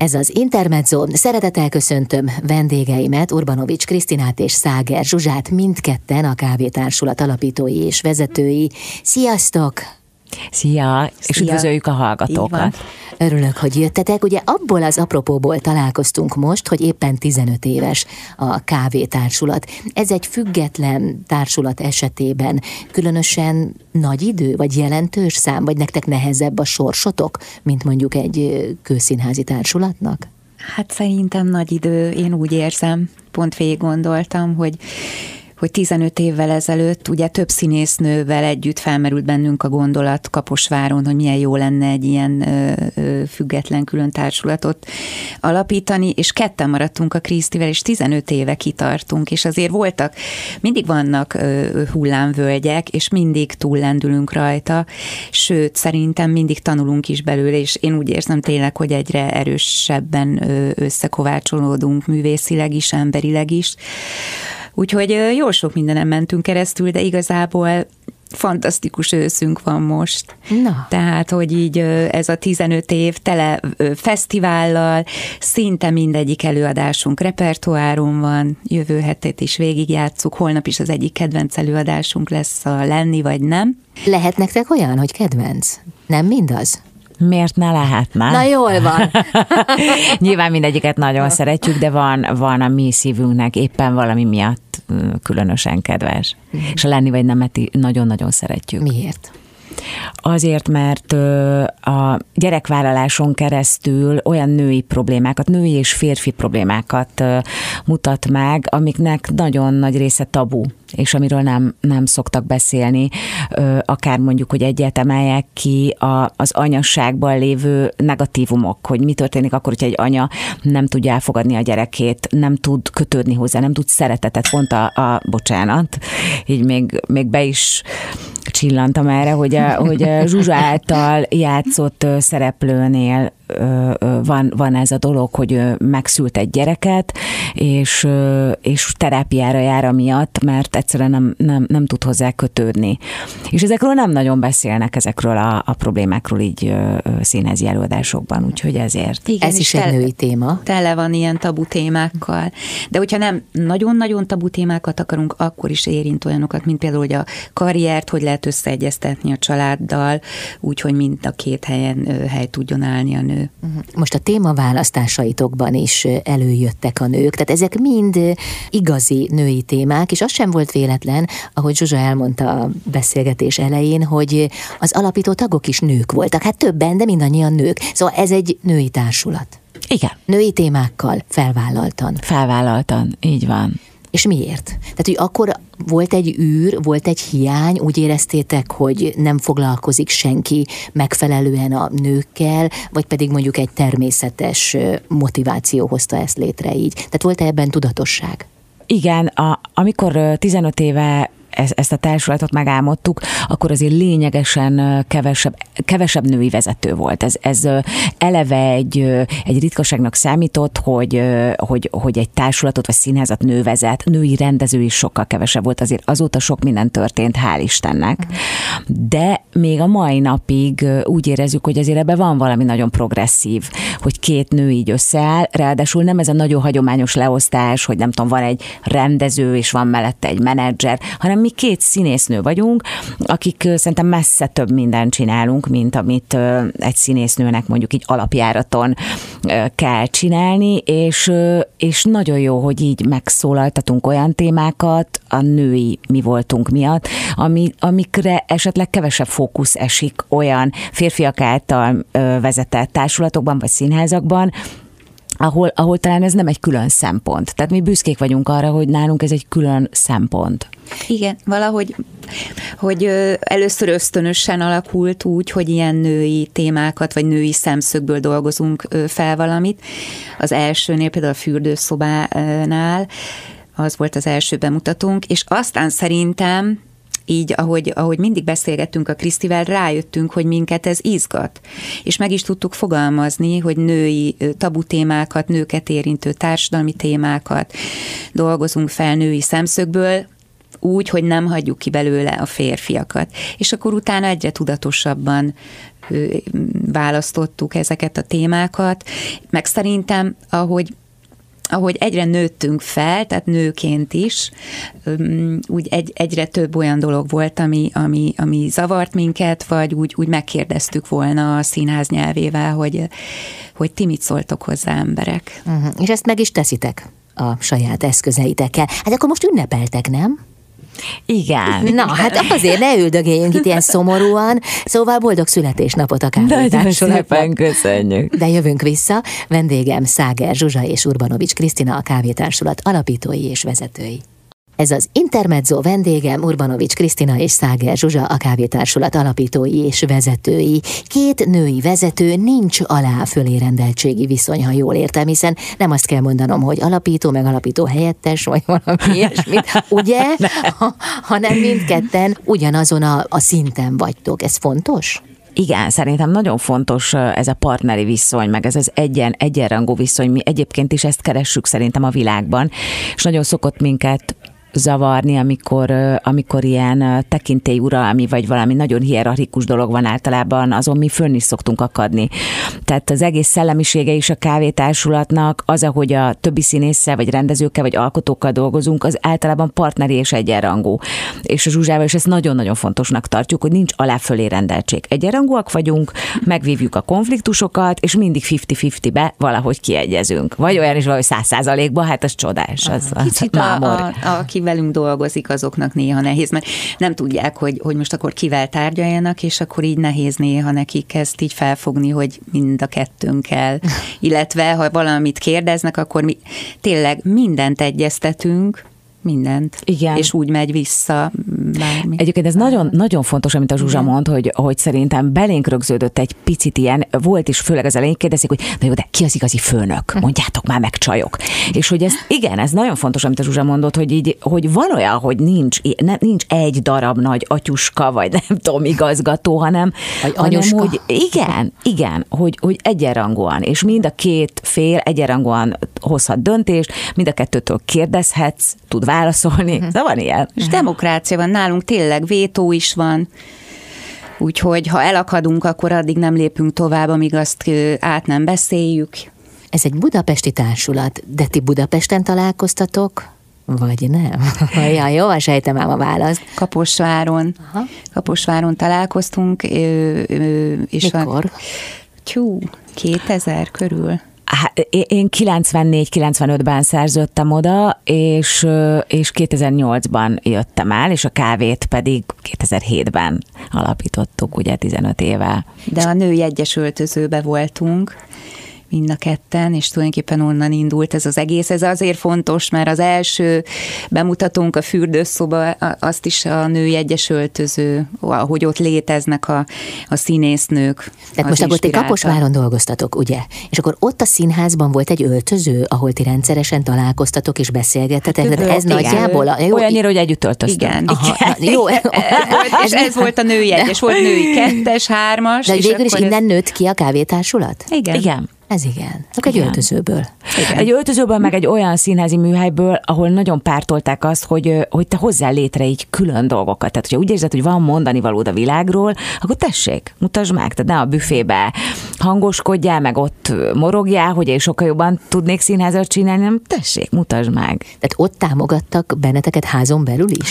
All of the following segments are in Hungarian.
Ez az Intermezzo. Szeretettel köszöntöm vendégeimet, Urbanovics Krisztinát és Száger Zsuzsát, mindketten a Kávétársulat alapítói és vezetői. Sziasztok! Szia, és Szia. üdvözöljük a hallgatókat. Örülök, hogy jöttetek. Ugye abból az apropóból találkoztunk most, hogy éppen 15 éves a kávétársulat. Ez egy független társulat esetében különösen nagy idő, vagy jelentős szám, vagy nektek nehezebb a sorsotok, mint mondjuk egy kőszínházi társulatnak? Hát szerintem nagy idő, én úgy érzem, pont végig gondoltam, hogy hogy 15 évvel ezelőtt ugye több színésznővel együtt felmerült bennünk a gondolat Kaposváron, hogy milyen jó lenne egy ilyen ö, ö, független külön társulatot alapítani, és ketten maradtunk a Krisztivel, és 15 éve kitartunk, és azért voltak, mindig vannak ö, hullámvölgyek, és mindig túllendülünk rajta, sőt, szerintem mindig tanulunk is belőle, és én úgy érzem tényleg, hogy egyre erősebben összekovácsolódunk művészileg is, emberileg is. Úgyhogy jó sok mindenem mentünk keresztül, de igazából fantasztikus őszünk van most. Na. Tehát, hogy így ez a 15 év tele fesztivállal, szinte mindegyik előadásunk repertoáron van, jövő hetet is végigjátszuk, holnap is az egyik kedvenc előadásunk lesz a Lenni vagy nem. Lehet nektek olyan, hogy kedvenc? Nem mindaz? Miért ne lehetne? Na jól van. Nyilván mindegyiket nagyon szeretjük, de van, van a mi szívünknek éppen valami miatt különösen kedves. Mm. És a lenni vagy nemeti nagyon-nagyon szeretjük. Miért? Azért, mert a gyerekvállaláson keresztül olyan női problémákat, női és férfi problémákat mutat meg, amiknek nagyon nagy része tabu és amiről nem, nem szoktak beszélni, akár mondjuk, hogy egyet emeljek ki a, az anyasságban lévő negatívumok, hogy mi történik akkor, hogyha egy anya nem tudja elfogadni a gyerekét, nem tud kötődni hozzá, nem tud szeretetet, pont a, a bocsánat, így még, még be is csillantam erre, hogy a, hogy a Zsuzsa által játszott szereplőnél van, van ez a dolog, hogy megszült egy gyereket, és, és terápiára jár miatt, mert egyszerűen nem, nem, nem tud hozzá kötődni. És ezekről nem nagyon beszélnek, ezekről a, a problémákról így színházi előadásokban, úgyhogy ezért. Igen, ez is egy női téma. Tele van ilyen tabu témákkal. De hogyha nem nagyon-nagyon tabu témákat akarunk, akkor is érint olyanokat, mint például, hogy a karriert hogy lehet összeegyeztetni a családdal, úgyhogy mind a két helyen hely tudjon állni a nő. Mhm. Most a témaválasztásaitokban is előjöttek a nők, tehát ezek mind igazi női témák, és az sem volt véletlen, ahogy Zsuzsa elmondta a beszélgetés elején, hogy az alapító tagok is nők voltak, hát többen, de mindannyian nők. Szóval ez egy női társulat. Igen. Női témákkal felvállaltan. Felvállaltan, így van. És miért? Tehát, hogy akkor volt egy űr, volt egy hiány, úgy éreztétek, hogy nem foglalkozik senki megfelelően a nőkkel, vagy pedig mondjuk egy természetes motiváció hozta ezt létre így. Tehát volt-e ebben tudatosság? Igen, a, amikor 15 éve ezt a társulatot megálmodtuk, akkor azért lényegesen kevesebb, kevesebb női vezető volt. Ez, ez eleve egy, egy ritkaságnak számított, hogy, hogy, hogy egy társulatot vagy színházat nő vezet, női rendező is sokkal kevesebb volt, azért azóta sok minden történt, hál' Istennek. De még a mai napig úgy érezzük, hogy azért ebben van valami nagyon progresszív, hogy két nő így összeáll, ráadásul nem ez a nagyon hagyományos leosztás, hogy nem tudom, van egy rendező és van mellette egy menedzser, hanem mi két színésznő vagyunk, akik szerintem messze több mindent csinálunk, mint amit egy színésznőnek mondjuk így alapjáraton kell csinálni, és, és nagyon jó, hogy így megszólaltatunk olyan témákat a női mi voltunk miatt, ami, amikre esetleg kevesebb fókusz esik olyan férfiak által vezetett társulatokban vagy színházakban, ahol, ahol talán ez nem egy külön szempont. Tehát mi büszkék vagyunk arra, hogy nálunk ez egy külön szempont. Igen, valahogy hogy először ösztönösen alakult úgy, hogy ilyen női témákat, vagy női szemszögből dolgozunk fel valamit. Az elsőnél például a fürdőszobánál, az volt az első bemutatónk, és aztán szerintem így, ahogy, ahogy mindig beszélgettünk a Krisztivel, rájöttünk, hogy minket ez izgat. És meg is tudtuk fogalmazni, hogy női tabu témákat, nőket érintő társadalmi témákat dolgozunk fel női szemszögből, úgy, hogy nem hagyjuk ki belőle a férfiakat. És akkor utána egyre tudatosabban választottuk ezeket a témákat, meg szerintem, ahogy ahogy egyre nőttünk fel, tehát nőként is, úgy egy, egyre több olyan dolog volt, ami, ami, ami zavart minket, vagy úgy, úgy megkérdeztük volna a színház nyelvével, hogy, hogy ti mit szóltok hozzá emberek. Uh-huh. És ezt meg is teszitek a saját eszközeitekkel. Hát akkor most ünnepeltek, nem? Igen. Na, hát azért ne üldögéljünk itt ilyen szomorúan. Szóval boldog születésnapot a szépen köszönjük. De jövünk vissza. Vendégem Száger Zsuzsa és Urbanovics Krisztina a kávétársulat alapítói és vezetői. Ez az Intermezzo vendégem Urbanovics Krisztina és Száger Zsuzsa, a kávétársulat alapítói és vezetői. Két női vezető nincs alá fölé rendeltségi viszony, ha jól értem, hiszen nem azt kell mondanom, hogy alapító, meg alapító helyettes, vagy valami ilyesmit, ugye? Ha, hanem mindketten ugyanazon a, a szinten vagytok. Ez fontos? Igen, szerintem nagyon fontos ez a partneri viszony, meg ez az egyen, egyenrangú viszony. Mi egyébként is ezt keressük szerintem a világban, és nagyon szokott minket zavarni, amikor, amikor ilyen tekintélyuralmi, vagy valami nagyon hierarchikus dolog van általában, azon mi fönn is szoktunk akadni. Tehát az egész szellemisége is a kávétársulatnak, az, ahogy a többi színésszel, vagy rendezőkkel, vagy alkotókkal dolgozunk, az általában partneri és egyenrangú. És a Zsuzsával is ezt nagyon-nagyon fontosnak tartjuk, hogy nincs alá fölé rendeltség. Egyenrangúak vagyunk, megvívjuk a konfliktusokat, és mindig 50-50-be valahogy kiegyezünk. Vagy olyan is valahogy száz százalékba, hát ez csodás. Az, az Kicsit a, a, a, aki velünk dolgozik, azoknak néha nehéz, mert nem tudják, hogy, hogy most akkor kivel tárgyaljanak, és akkor így nehéz néha nekik ezt így felfogni, hogy mind a kettőnkkel. Illetve, ha valamit kérdeznek, akkor mi tényleg mindent egyeztetünk, mindent. Igen. És úgy megy vissza bármi. Egyébként ez nagyon, nagyon fontos, amit a Zsuzsa mond, hogy, hogy szerintem belénk rögződött egy picit ilyen, volt is főleg az elején kérdezik, hogy na jó, de ki az igazi főnök? Mondjátok már meg csajok. És hogy ez, igen, ez nagyon fontos, amit a Zsuzsa mondott, hogy így, hogy van olyan, hogy nincs, ne, nincs egy darab nagy atyuska, vagy nem tudom, igazgató, hanem, vagy hanem hogy igen, igen, hogy, hogy egyenrangúan, és mind a két fél egyenrangúan hozhat döntést, mind a kettőtől kérdezhetsz, tud válaszolni. Uh-huh. De van ilyen. És demokrácia van nálunk, tényleg vétó is van. Úgyhogy ha elakadunk, akkor addig nem lépünk tovább, amíg azt át nem beszéljük. Ez egy budapesti társulat, de ti Budapesten találkoztatok? Vagy nem? ja, jó, sejtem ám a választ. Kaposváron. Aha. Kaposváron találkoztunk. És Mikor? A, tyú, 2000 körül. Hát, én 94-95-ben szerződtem oda, és, és 2008-ban jöttem el, és a kávét pedig 2007-ben alapítottuk, ugye 15 éve. De a női egyesültözőbe voltunk, mind a ketten, és tulajdonképpen onnan indult ez az egész. Ez azért fontos, mert az első bemutatónk a fürdőszoba, azt is a női egyesöltöző, ahogy ott léteznek a, a színésznők. Tehát most akkor ti Kaposváron dolgoztatok, ugye? És akkor ott a színházban volt egy öltöző, ahol ti rendszeresen találkoztatok és beszélgetetek. Hát, ez igen. nagyjából... A, jó, Olyannyira, hogy együtt öltöztünk. Igen. Aha, igen. Jó. ez, ez volt a női egyes, volt női kettes, hármas. De végül is innen ez... nőtt ki a kávétársulat? Igen. Igen. Ez igen. Csak egy igen. öltözőből. Igen. Egy öltözőből, meg egy olyan színházi műhelyből, ahol nagyon pártolták azt, hogy, hogy te hozzá létre így külön dolgokat. Tehát, hogyha úgy érzed, hogy van mondani valód a világról, akkor tessék, mutasd meg. Tehát ne a büfébe hangoskodjál, meg ott morogjál, hogy én sokkal jobban tudnék színházat csinálni, nem tessék, mutasd meg. Tehát ott támogattak benneteket házon belül is?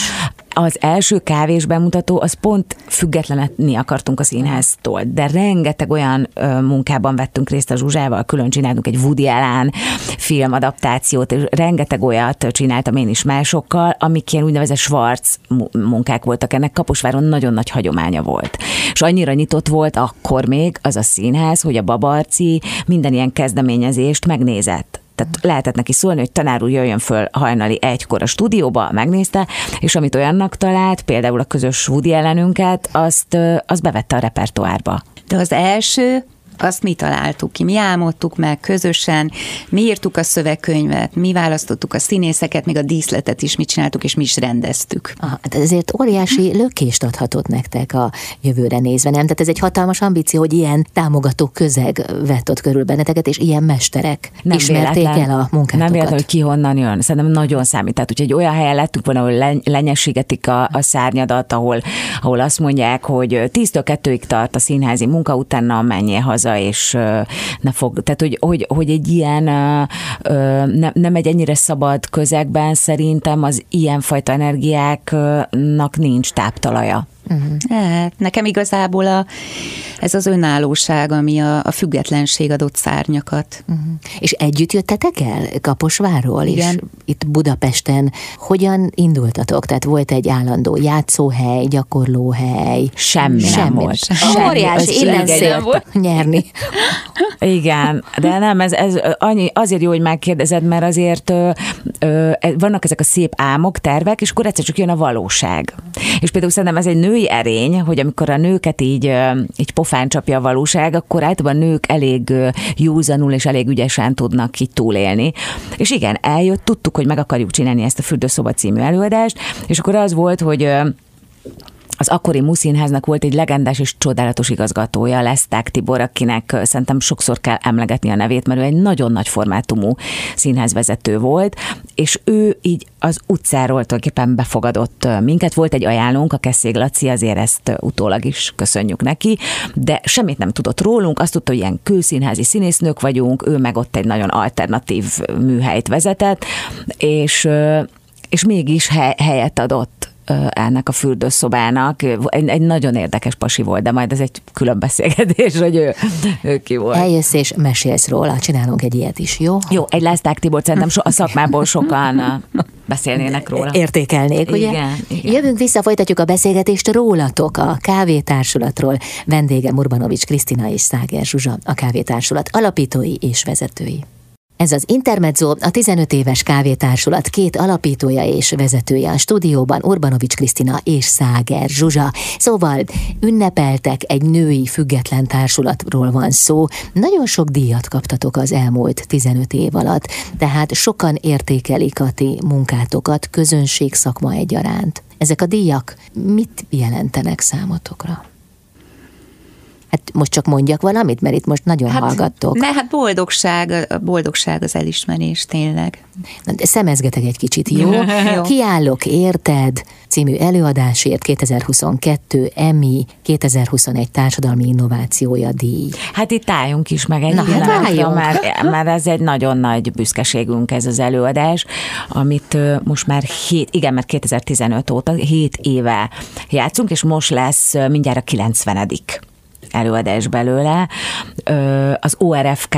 Az első kávés bemutató, az pont függetlenni akartunk a színháztól, de rengeteg olyan ö, munkában vettünk részt a Zsuzsával, külön csináltunk egy Woody Allen filmadaptációt, és rengeteg olyat csináltam én is másokkal, amik ilyen úgynevezett Schwarz munkák voltak. Ennek Kaposváron nagyon nagy hagyománya volt. És annyira nyitott volt akkor még az a színház, hogy a Babarci minden ilyen kezdeményezést megnézett tehát lehetett neki szólni, hogy tanár úr jöjjön föl hajnali egykor a stúdióba, megnézte, és amit olyannak talált, például a közös Woody ellenünket, azt, azt bevette a repertoárba. De az első azt mi találtuk ki, mi álmodtuk meg közösen, mi írtuk a szövegkönyvet, mi választottuk a színészeket, még a díszletet is mi csináltuk, és mi is rendeztük. Ah, hát ezért óriási lökést adhatott nektek a jövőre nézve, nem? Tehát ez egy hatalmas ambíció, hogy ilyen támogató közeg vett ott körül benneteket, és ilyen mesterek nem ismerték véletlen, el a munkátokat. Nem véletlen, hogy ki honnan jön. Szerintem nagyon számít. Tehát, úgyhogy olyan helyen lettünk volna, ahol lenyesígetik a, a szárnyadat, ahol, ahol azt mondják, hogy 10-től 2-ig tart a színházi munka, utána menjél haza, és ne fog. Tehát, hogy, hogy, hogy egy ilyen nem egy ennyire szabad közegben szerintem az ilyenfajta energiáknak nincs táptalaja. Uh-huh. Hát, nekem igazából a, ez az önállóság, ami a, a függetlenség adott szárnyakat. Uh-huh. És együtt jöttetek el Kaposváról? Igen. És itt Budapesten hogyan indultatok? Tehát volt egy állandó játszóhely, gyakorlóhely? Semmi, Semmi nem volt. Semmi. Szélt nyerni. Igen, de nem, ez, ez annyi, azért jó, hogy megkérdezed, mert azért ö, ö, vannak ezek a szép álmok, tervek, és akkor egyszer csak jön a valóság. És például szerintem ez egy női erény, hogy amikor a nőket így, így pofán csapja a valóság, akkor általában nők elég józanul és elég ügyesen tudnak így túlélni. És igen, eljött, tudtuk, hogy meg akarjuk csinálni ezt a Fürdőszoba című előadást, és akkor az volt, hogy az akkori Muszínháznak volt egy legendás és csodálatos igazgatója, Leszták Tibor, akinek szerintem sokszor kell emlegetni a nevét, mert ő egy nagyon nagy formátumú színházvezető volt, és ő így az utcáról tulajdonképpen befogadott minket. Volt egy ajánlónk, a Keszég Laci, azért ezt utólag is köszönjük neki, de semmit nem tudott rólunk, azt tudta, hogy ilyen külszínházi színésznők vagyunk, ő meg ott egy nagyon alternatív műhelyt vezetett, és és mégis helyet adott ennek a fürdőszobának. Egy, egy nagyon érdekes pasi volt, de majd ez egy külön beszélgetés, hogy ő, ő ki volt. Eljössz és mesélsz róla, csinálunk egy ilyet is, jó? Jó, egy Lászták Tibor, szerintem so, a szakmából sokan beszélnének róla. Értékelnék, ugye? Igen, igen. Jövünk vissza, folytatjuk a beszélgetést rólatok, a kávétársulatról. Vendége Urbanovics Krisztina és Száger Zsuzsa, a kávétársulat alapítói és vezetői. Ez az Intermezzo, a 15 éves kávétársulat két alapítója és vezetője a stúdióban, Urbanovics Krisztina és Száger Zsuzsa. Szóval ünnepeltek egy női független társulatról van szó. Nagyon sok díjat kaptatok az elmúlt 15 év alatt, tehát sokan értékelik a ti munkátokat, közönség szakma egyaránt. Ezek a díjak mit jelentenek számotokra? Hát most csak mondjak valamit, mert itt most nagyon hát, hallgattok. Ne, hát boldogság, boldogság az elismerés tényleg. Na, de szemezgetek egy kicsit, jó? jó. Kiállok, érted? című előadásért 2022 EMI 2021 társadalmi innovációja díj. Hát itt álljunk is meg egy Na, hát mert, mert ez egy nagyon nagy büszkeségünk ez az előadás, amit most már 7, igen, mert 2015 óta 7 éve játszunk, és most lesz mindjárt a 90 előadás belőle. Az ORFK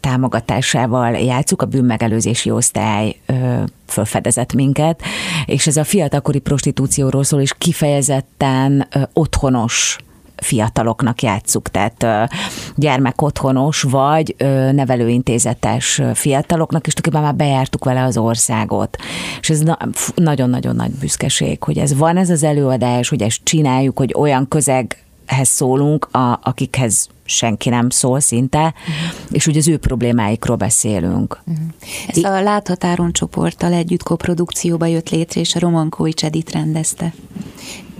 támogatásával játszuk, a bűnmegelőzési osztály ö, fölfedezett minket, és ez a fiatalkori prostitúcióról szól, és kifejezetten otthonos fiataloknak játszuk, tehát gyermekotthonos vagy nevelőintézetes fiataloknak, és tulajdonképpen már bejártuk vele az országot. És ez nagyon-nagyon nagy büszkeség, hogy ez van ez az előadás, hogy ezt csináljuk, hogy olyan közeg hez szólunk, a, akikhez senki nem szól szinte, uh-huh. és ugye az ő problémáikról beszélünk. Uh-huh. Ez a Láthatáron csoporttal együtt koprodukcióba jött létre, és a Roman Koics Edith rendezte.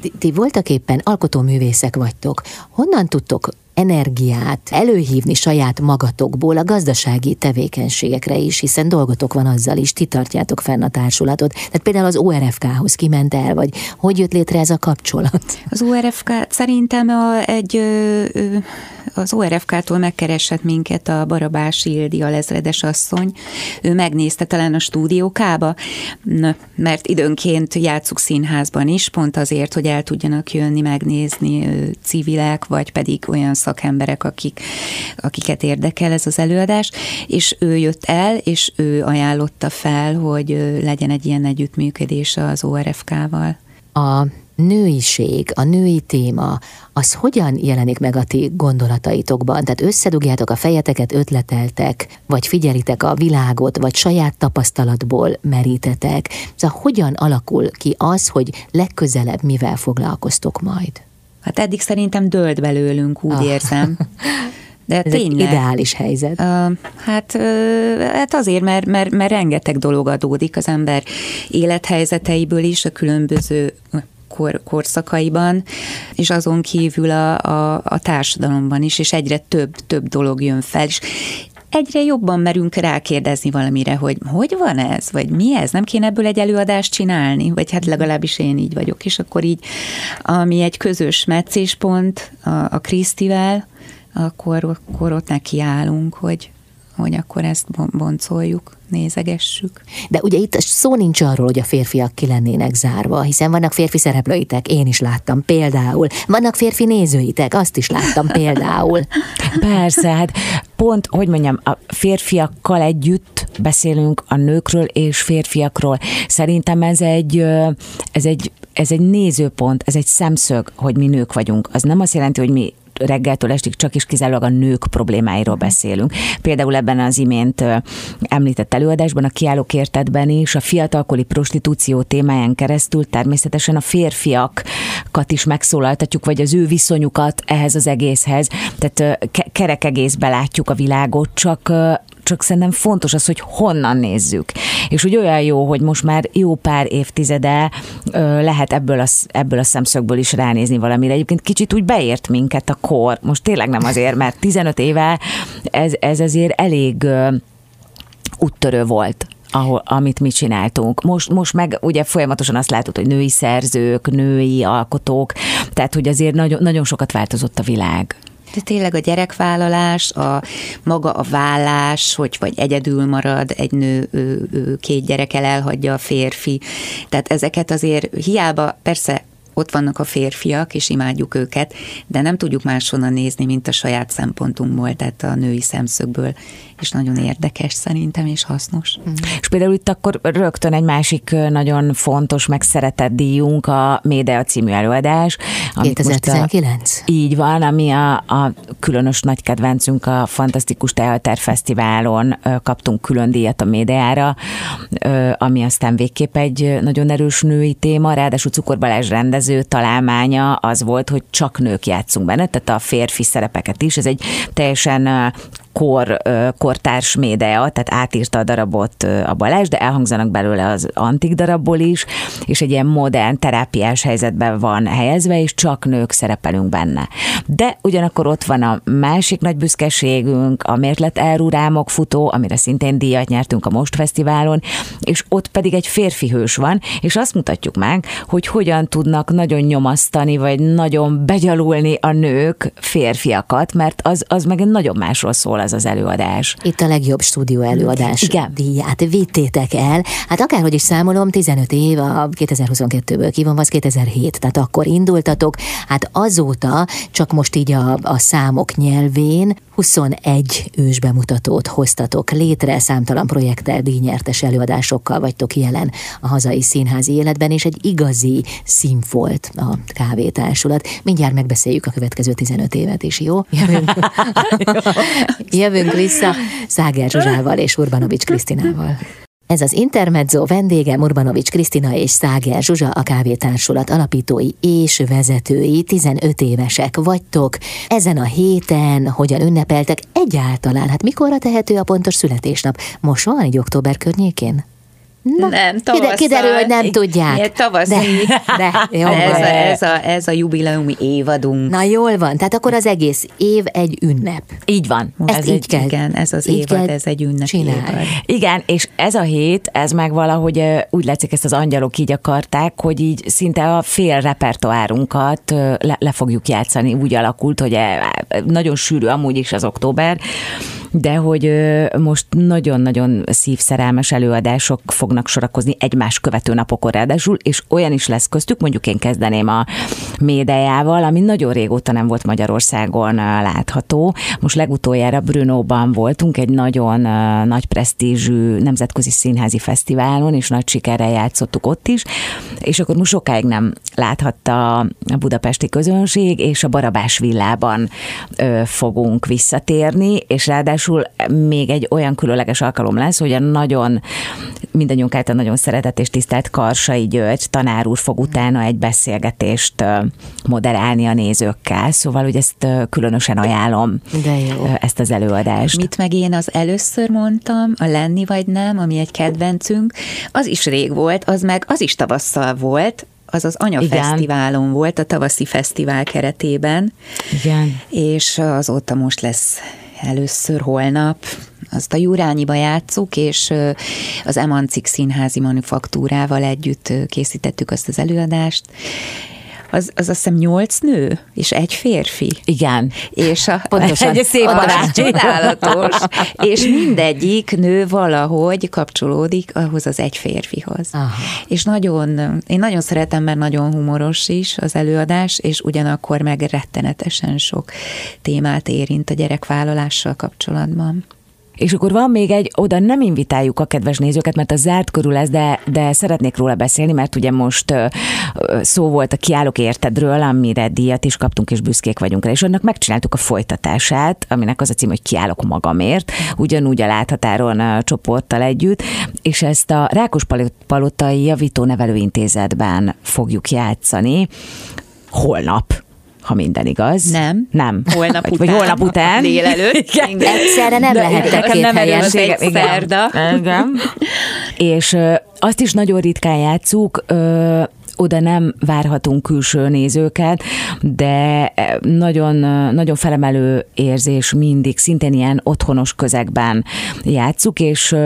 Ti, ti voltak éppen alkotóművészek vagytok. Honnan tudtok energiát előhívni saját magatokból a gazdasági tevékenységekre is, hiszen dolgotok van azzal is, ti tartjátok fenn a társulatot. Tehát például az ORFK-hoz kiment el, vagy hogy jött létre ez a kapcsolat? Az ORFK szerintem a, egy az ORFK-tól megkeresett minket a Barabás Ildi, a lezredes asszony. Ő megnézte talán a stúdiókába, mert időnként játszuk színházban is, pont azért, hogy el tudjanak jönni megnézni civilek, vagy pedig olyan szakemberek, akik, akiket érdekel ez az előadás, és ő jött el, és ő ajánlotta fel, hogy legyen egy ilyen együttműködés az ORFK-val. A nőiség, a női téma, az hogyan jelenik meg a ti gondolataitokban? Tehát összedugjátok a fejeteket, ötleteltek, vagy figyelitek a világot, vagy saját tapasztalatból merítetek. Szóval hogyan alakul ki az, hogy legközelebb mivel foglalkoztok majd? Hát eddig szerintem dölt belőlünk, úgy ah. érzem. De Ez tényleg, egy ideális helyzet. Uh, hát, uh, hát azért, mert, mert, mert rengeteg dolog adódik az ember élethelyzeteiből is, a különböző kor, korszakaiban, és azon kívül a, a, a társadalomban is, és egyre több, több dolog jön fel, és egyre jobban merünk rákérdezni valamire, hogy hogy van ez, vagy mi ez, nem kéne ebből egy előadást csinálni, vagy hát legalábbis én így vagyok, és akkor így, ami egy közös meccéspont a, a Krisztivel, akkor, akkor ott nekiállunk, hogy, hogy akkor ezt boncoljuk, nézegessük. De ugye itt szó nincs arról, hogy a férfiak ki lennének zárva, hiszen vannak férfi szereplőitek, én is láttam például. Vannak férfi nézőitek, azt is láttam például. Persze, hát pont, hogy mondjam, a férfiakkal együtt beszélünk a nőkről és férfiakról. Szerintem ez egy, ez egy ez egy nézőpont, ez egy szemszög, hogy mi nők vagyunk. Az nem azt jelenti, hogy mi reggeltől estig csak is kizárólag a nők problémáiról mhm. beszélünk. Például ebben az imént említett előadásban, a kiállók értetben is a fiatalkori prostitúció témáján keresztül természetesen a férfiakat is megszólaltatjuk, vagy az ő viszonyukat ehhez az egészhez. Tehát kerek egészbe látjuk a világot, csak csak szerintem fontos az, hogy honnan nézzük. És hogy olyan jó, hogy most már jó pár évtizede lehet ebből a, ebből a szemszögből is ránézni valamire. Egyébként kicsit úgy beért minket a kor. Most tényleg nem azért, mert 15 éve ez, ez azért elég úttörő volt ahol, amit mi csináltunk. Most, most meg ugye folyamatosan azt látod, hogy női szerzők, női alkotók, tehát hogy azért nagyon, nagyon sokat változott a világ. De tényleg a gyerekvállalás, a maga a vállás, hogy vagy egyedül marad egy nő, ő, ő, két gyerekkel elhagyja a férfi. Tehát ezeket azért hiába, persze ott vannak a férfiak, és imádjuk őket, de nem tudjuk máshonnan nézni, mint a saját szempontunkból, tehát a női szemszögből és nagyon érdekes szerintem, és hasznos. Mm. És például itt akkor rögtön egy másik nagyon fontos, meg szeretett díjunk a Médea című előadás. 2019? A, így van, ami a, a különös nagy kedvencünk a Fantasztikus Teater Fesztiválon kaptunk külön díjat a Médeára, ami aztán végképp egy nagyon erős női téma, ráadásul Cukor Balázs rendező találmánya az volt, hogy csak nők játszunk benne, tehát a férfi szerepeket is. Ez egy teljesen kor, kortárs média, tehát átírta a darabot a Balázs, de elhangzanak belőle az antik darabból is, és egy ilyen modern terápiás helyzetben van helyezve, és csak nők szerepelünk benne. De ugyanakkor ott van a másik nagy büszkeségünk, a Mérlet Elrurámok futó, amire szintén díjat nyertünk a Most Fesztiválon, és ott pedig egy férfi hős van, és azt mutatjuk meg, hogy hogyan tudnak nagyon nyomasztani, vagy nagyon begyalulni a nők férfiakat, mert az, az meg nagyon másról szól az az előadás. Itt a legjobb stúdió előadás Igen. díját vittétek el. Hát akárhogy is számolom, 15 év, a 2022-ből kivonva, az 2007, tehát akkor indultatok. Hát azóta, csak most így a, a számok nyelvén, 21 ősbemutatót hoztatok létre, számtalan projekttel, díjnyertes előadásokkal vagytok jelen a hazai színházi életben, és egy igazi színfolt a kávétársulat. Mindjárt megbeszéljük a következő 15 évet is, jó? Jövünk, Jövünk vissza Száger Zsuzsával és Urbanovics Krisztinával. Ez az Intermezzo vendége Murbanovics Krisztina és Száger Zsuzsa, a kávétársulat alapítói és vezetői, 15 évesek vagytok. Ezen a héten hogyan ünnepeltek egyáltalán? Hát mikorra tehető a pontos születésnap? Most van egy október környékén? Na, nem, tavasszal. Kiderül, hogy nem tudják. Tavaszi. De, de, jó, ez, a, ez, a, ez a jubileumi évadunk. Na jól van, tehát akkor az egész év egy ünnep. Így van. Ezt ez így egy, kell. Igen, ez az így évad, ez egy ünnep csinál. évad. Igen, és ez a hét, ez meg valahogy úgy látszik, ezt az angyalok így akarták, hogy így szinte a fél repertoárunkat le, le fogjuk játszani. Úgy alakult, hogy nagyon sűrű amúgy is az október, de hogy most nagyon-nagyon szívszerelmes előadások fognak sorakozni egymás követő napokon ráadásul, és olyan is lesz köztük, mondjuk én kezdeném a médiával, ami nagyon régóta nem volt Magyarországon látható. Most legutoljára Brunóban voltunk, egy nagyon nagy presztízsű nemzetközi színházi fesztiválon, és nagy sikerrel játszottuk ott is, és akkor most sokáig nem láthatta a budapesti közönség, és a Barabás villában fogunk visszatérni, és ráadásul ráadásul még egy olyan különleges alkalom lesz, hogy a nagyon mindannyiunk által nagyon szeretett és tisztelt Karsai György tanár úr fog utána egy beszélgetést moderálni a nézőkkel, szóval hogy ezt különösen ajánlom De jó. ezt az előadást. Mit meg én az először mondtam, a Lenni vagy nem, ami egy kedvencünk, az is rég volt, az meg az is tavasszal volt, az az anyafesztiválon volt, a tavaszi fesztivál keretében. Igen. És azóta most lesz először holnap, azt a Jurányiba játszuk, és az Emancik Színházi Manufaktúrával együtt készítettük azt az előadást, az, az azt hiszem nyolc nő, és egy férfi. Igen. És a, Pontosan. Egy szép barát. Csodálatos. és mindegyik nő valahogy kapcsolódik ahhoz az egy férfihoz. Aha. És nagyon, én nagyon szeretem, mert nagyon humoros is az előadás, és ugyanakkor meg rettenetesen sok témát érint a gyerekvállalással kapcsolatban. És akkor van még egy, oda nem invitáljuk a kedves nézőket, mert a zárt körül ez, de, de szeretnék róla beszélni, mert ugye most szó volt a Kiállok értedről, amire díjat is kaptunk, és büszkék vagyunk rá, és annak megcsináltuk a folytatását, aminek az a cím, hogy Kiállok magamért, ugyanúgy a láthatáron a csoporttal együtt, és ezt a Rákos Palotai Javító Nevelőintézetben fogjuk játszani holnap ha minden igaz. Nem. Nem. Holnap vagy, után. Vagy holnap után. Délelőtt. Igen. Egyszerre nem lehettek két nem helyen. Egy szerda. Igen. És ö, azt is nagyon ritkán játszuk, ö, oda nem várhatunk külső nézőket, de nagyon, nagyon felemelő érzés mindig, szintén ilyen otthonos közegben játszuk, és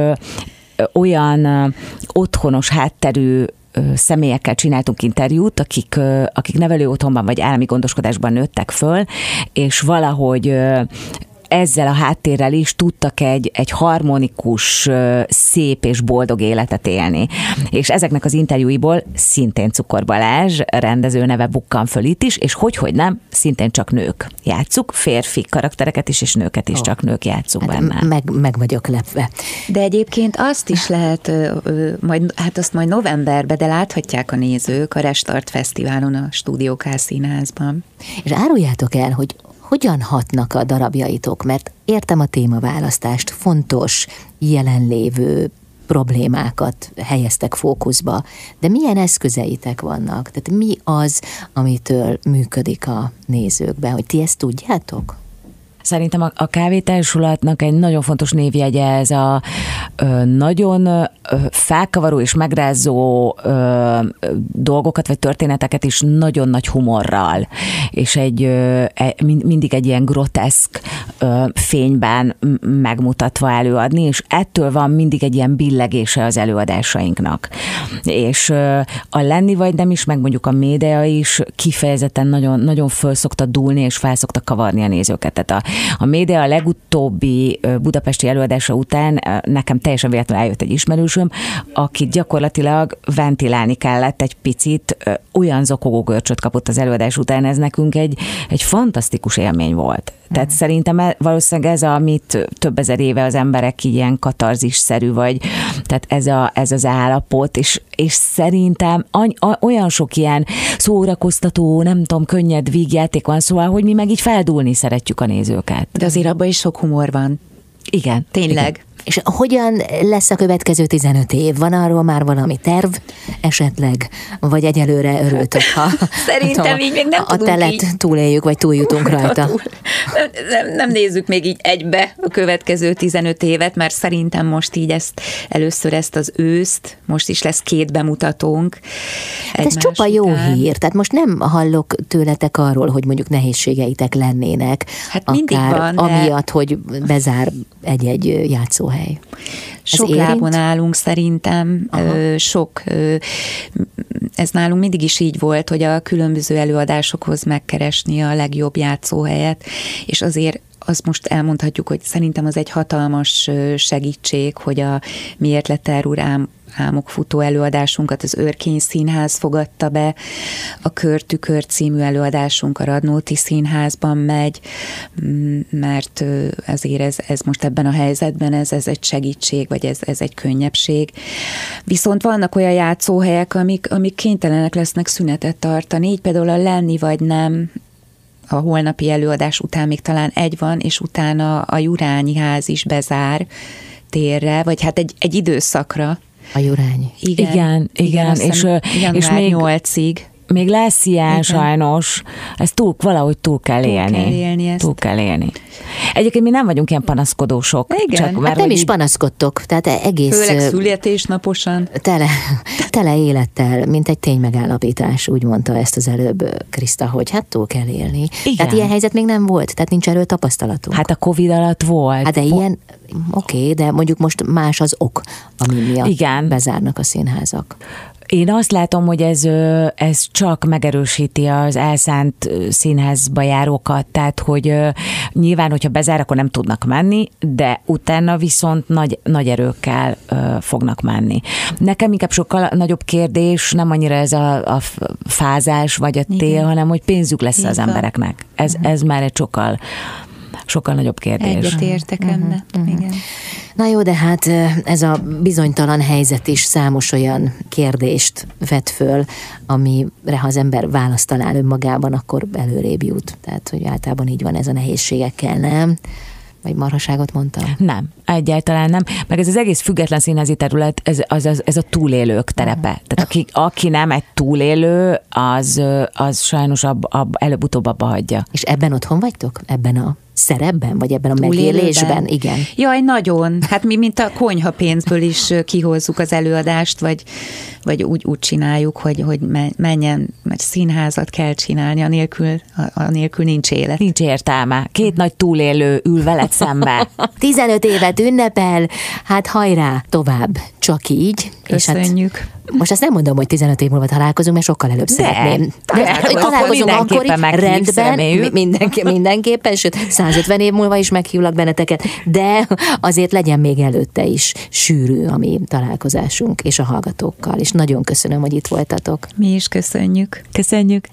olyan otthonos hátterű személyekkel csináltunk interjút, akik, akik nevelő otthonban vagy állami gondoskodásban nőttek föl, és valahogy ezzel a háttérrel is tudtak egy, egy harmonikus, szép és boldog életet élni. És ezeknek az interjúiból szintén Cukor Balázs rendező neve bukkan föl itt is, és hogy, hogy nem, szintén csak nők játszuk, férfi karaktereket is, és nőket is oh. csak nők játszunk hát benne. Meg, meg vagyok lepve. De egyébként azt is lehet, majd, hát azt majd novemberben, de láthatják a nézők a Restart Fesztiválon a Stúdió K színházban. És áruljátok el, hogy hogyan hatnak a darabjaitok, mert értem a témaválasztást, fontos, jelenlévő problémákat helyeztek fókuszba, de milyen eszközeitek vannak? Tehát mi az, amitől működik a nézőkbe, hogy ti ezt tudjátok? Szerintem a, a kávétársulatnak egy nagyon fontos névjegye ez a ö, nagyon felkavaró és megrázó ö, dolgokat vagy történeteket is nagyon nagy humorral, és egy ö, e, mindig egy ilyen groteszk ö, fényben megmutatva előadni, és ettől van mindig egy ilyen billegése az előadásainknak. És ö, a lenni vagy nem is, meg mondjuk a média is kifejezetten nagyon, nagyon föl szokta dúlni, és fel szokta kavarni a nézőket. Tehát a, a média a legutóbbi budapesti előadása után nekem teljesen véletlenül eljött egy ismerősöm, akit gyakorlatilag ventilálni kellett egy picit, olyan zokogó görcsöt kapott az előadás után, ez nekünk egy, egy fantasztikus élmény volt. Tehát mm. szerintem e, valószínűleg ez, amit több ezer éve az emberek ilyen katarzis-szerű, vagy tehát ez, a, ez az állapot, és, és szerintem any, olyan sok ilyen szórakoztató, nem tudom, könnyed vígjáték van, szóval, hogy mi meg így feldúlni szeretjük a nézőket. De azért abban is sok humor van. Igen. Tényleg. Igen. És hogyan lesz a következő 15 év? Van arról már valami terv esetleg? Vagy egyelőre örültök, ha Szerintem a, így még nem a telet így. túléljük, vagy túljutunk rajta? Túl. Nem, nem nézzük még így egybe a következő 15 évet, mert szerintem most így ezt először ezt az őszt, most is lesz két bemutatónk. Hát ez csupa jó után. hír, tehát most nem hallok tőletek arról, hogy mondjuk nehézségeitek lennének. Hát mindig van, de... amiatt, hogy bezár egy-egy játszó hely. Sok ez lábon állunk szerintem, Aha. sok, ez nálunk mindig is így volt, hogy a különböző előadásokhoz megkeresni a legjobb játszóhelyet, és azért azt most elmondhatjuk, hogy szerintem az egy hatalmas segítség, hogy a Miért lett úr ám álmok futó előadásunkat az Örkény Színház fogadta be, a Körtükör című előadásunk a Radnóti Színházban megy, mert azért ez, ez most ebben a helyzetben ez, ez egy segítség, vagy ez, ez egy könnyebbség. Viszont vannak olyan játszóhelyek, amik, amik kénytelenek lesznek szünetet tartani, így például a Lenni vagy nem a holnapi előadás után még talán egy van, és utána a Jurányi ház is bezár térre, vagy hát egy, egy időszakra. A Jurányi. Igen, igen, igen és, és még 8-ig még lesz ilyen Igen. sajnos, ezt túl, valahogy túl kell túl élni. Kell élni ezt. Túl kell élni. Egyébként mi nem vagyunk ilyen panaszkodósok. Igen. Csak, mert hát nem is panaszkodtok, tehát egész... Főleg születésnaposan. Tele, tele élettel, mint egy ténymegállapítás, úgy mondta ezt az előbb Kriszta, hogy hát túl kell élni. Igen. Tehát ilyen helyzet még nem volt, tehát nincs erről tapasztalatunk. Hát a Covid alatt volt. Hát de ilyen, oké, okay, de mondjuk most más az ok, ami miatt Igen. bezárnak a színházak. Én azt látom, hogy ez, ez csak megerősíti az elszánt színházba járókat, tehát hogy nyilván, hogyha bezár, akkor nem tudnak menni, de utána viszont nagy, nagy erőkkel fognak menni. Nekem inkább sokkal nagyobb kérdés, nem annyira ez a, a fázás vagy a tél, Igen. hanem hogy pénzük lesz Igen. az embereknek. Ez, ez már egy sokkal sokkal nagyobb kérdés. Egyet értek uh-huh. uh-huh. Igen. Na jó, de hát ez a bizonytalan helyzet is számos olyan kérdést vet föl, amire ha az ember választ talál önmagában, akkor előrébb jut. Tehát, hogy általában így van ez a nehézségekkel, nem? Vagy marhaságot mondtam? Nem, egyáltalán nem. Meg ez az egész független színházi terület, ez, az, az, ez a túlélők terepe. Tehát aki, aki nem egy túlélő, az, az sajnos ab, ab, előbb-utóbb abba hagyja. És ebben otthon vagytok? Ebben a szerepben, vagy ebben a megélésben? Igen. Jaj, nagyon. Hát mi, mint a konyha pénzből is kihozzuk az előadást, vagy, vagy úgy, úgy csináljuk, hogy, hogy menjen, mert színházat kell csinálni, anélkül, anélkül nincs élet. Nincs értelme. Két nagy túlélő ül veled szembe. 15 évet ünnepel, hát hajrá, tovább. Csak így. Köszönjük. És hát most azt nem mondom, hogy 15 év múlva találkozunk, mert sokkal előbb de, szeretném. De, de, hogy találkozunk akkor is, rendben, mindenki, mindenképpen, sőt, 150 év múlva is meghívlak benneteket, de azért legyen még előtte is sűrű a mi találkozásunk és a hallgatókkal, és nagyon köszönöm, hogy itt voltatok. Mi is köszönjük. Köszönjük.